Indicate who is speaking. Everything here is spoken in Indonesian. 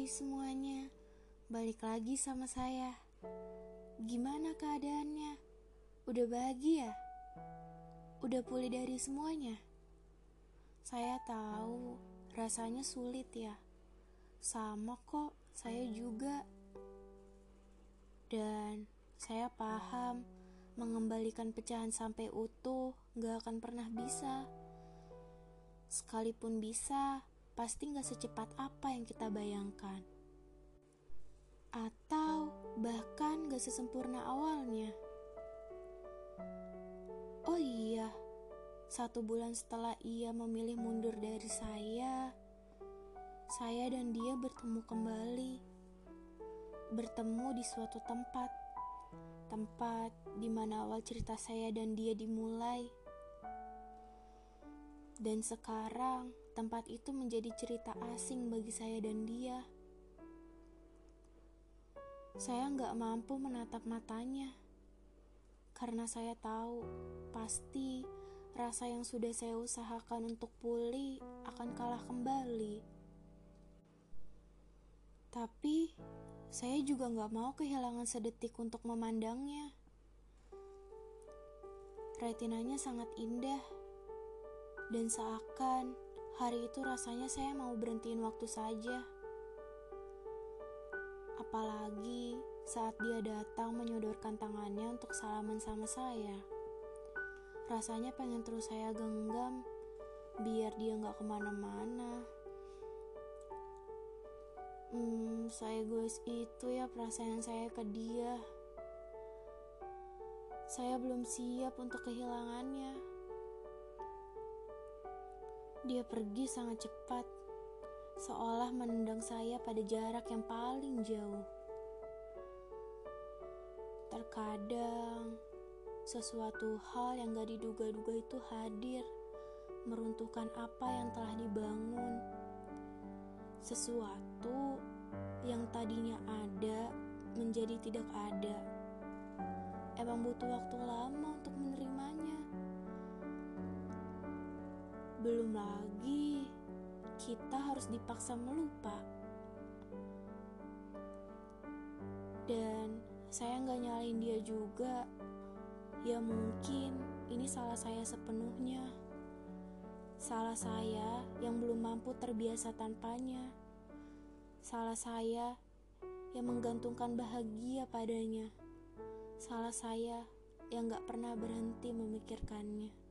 Speaker 1: Hai semuanya, balik lagi sama saya. Gimana keadaannya? Udah bahagia? Udah pulih dari semuanya? Saya tahu rasanya sulit ya. Sama kok, saya juga. Dan saya paham mengembalikan pecahan sampai utuh gak akan pernah bisa. Sekalipun bisa, pasti gak secepat apa yang kita bayangkan. Atau bahkan gak sesempurna awalnya. Oh iya, satu bulan setelah ia memilih mundur dari saya, saya dan dia bertemu kembali. Bertemu di suatu tempat, tempat di mana awal cerita saya dan dia dimulai. Dan sekarang tempat itu menjadi cerita asing bagi saya dan dia. Saya nggak mampu menatap matanya karena saya tahu pasti rasa yang sudah saya usahakan untuk pulih akan kalah kembali. Tapi saya juga nggak mau kehilangan sedetik untuk memandangnya. Retinanya sangat indah dan seakan hari itu rasanya saya mau berhentiin waktu saja. Apalagi saat dia datang menyodorkan tangannya untuk salaman sama saya. Rasanya pengen terus saya genggam biar dia nggak ke mana-mana. Hmm, saya guys itu ya perasaan saya ke dia. Saya belum siap untuk kehilangannya. Dia pergi sangat cepat, seolah menendang saya pada jarak yang paling jauh. Terkadang, sesuatu hal yang gak diduga-duga itu hadir, meruntuhkan apa yang telah dibangun. Sesuatu yang tadinya ada menjadi tidak ada. Emang butuh waktu lama untuk menerimanya. Belum lagi kita harus dipaksa melupa. Dan saya nggak nyalain dia juga. Ya mungkin ini salah saya sepenuhnya. Salah saya yang belum mampu terbiasa tanpanya. Salah saya yang menggantungkan bahagia padanya. Salah saya yang gak pernah berhenti memikirkannya.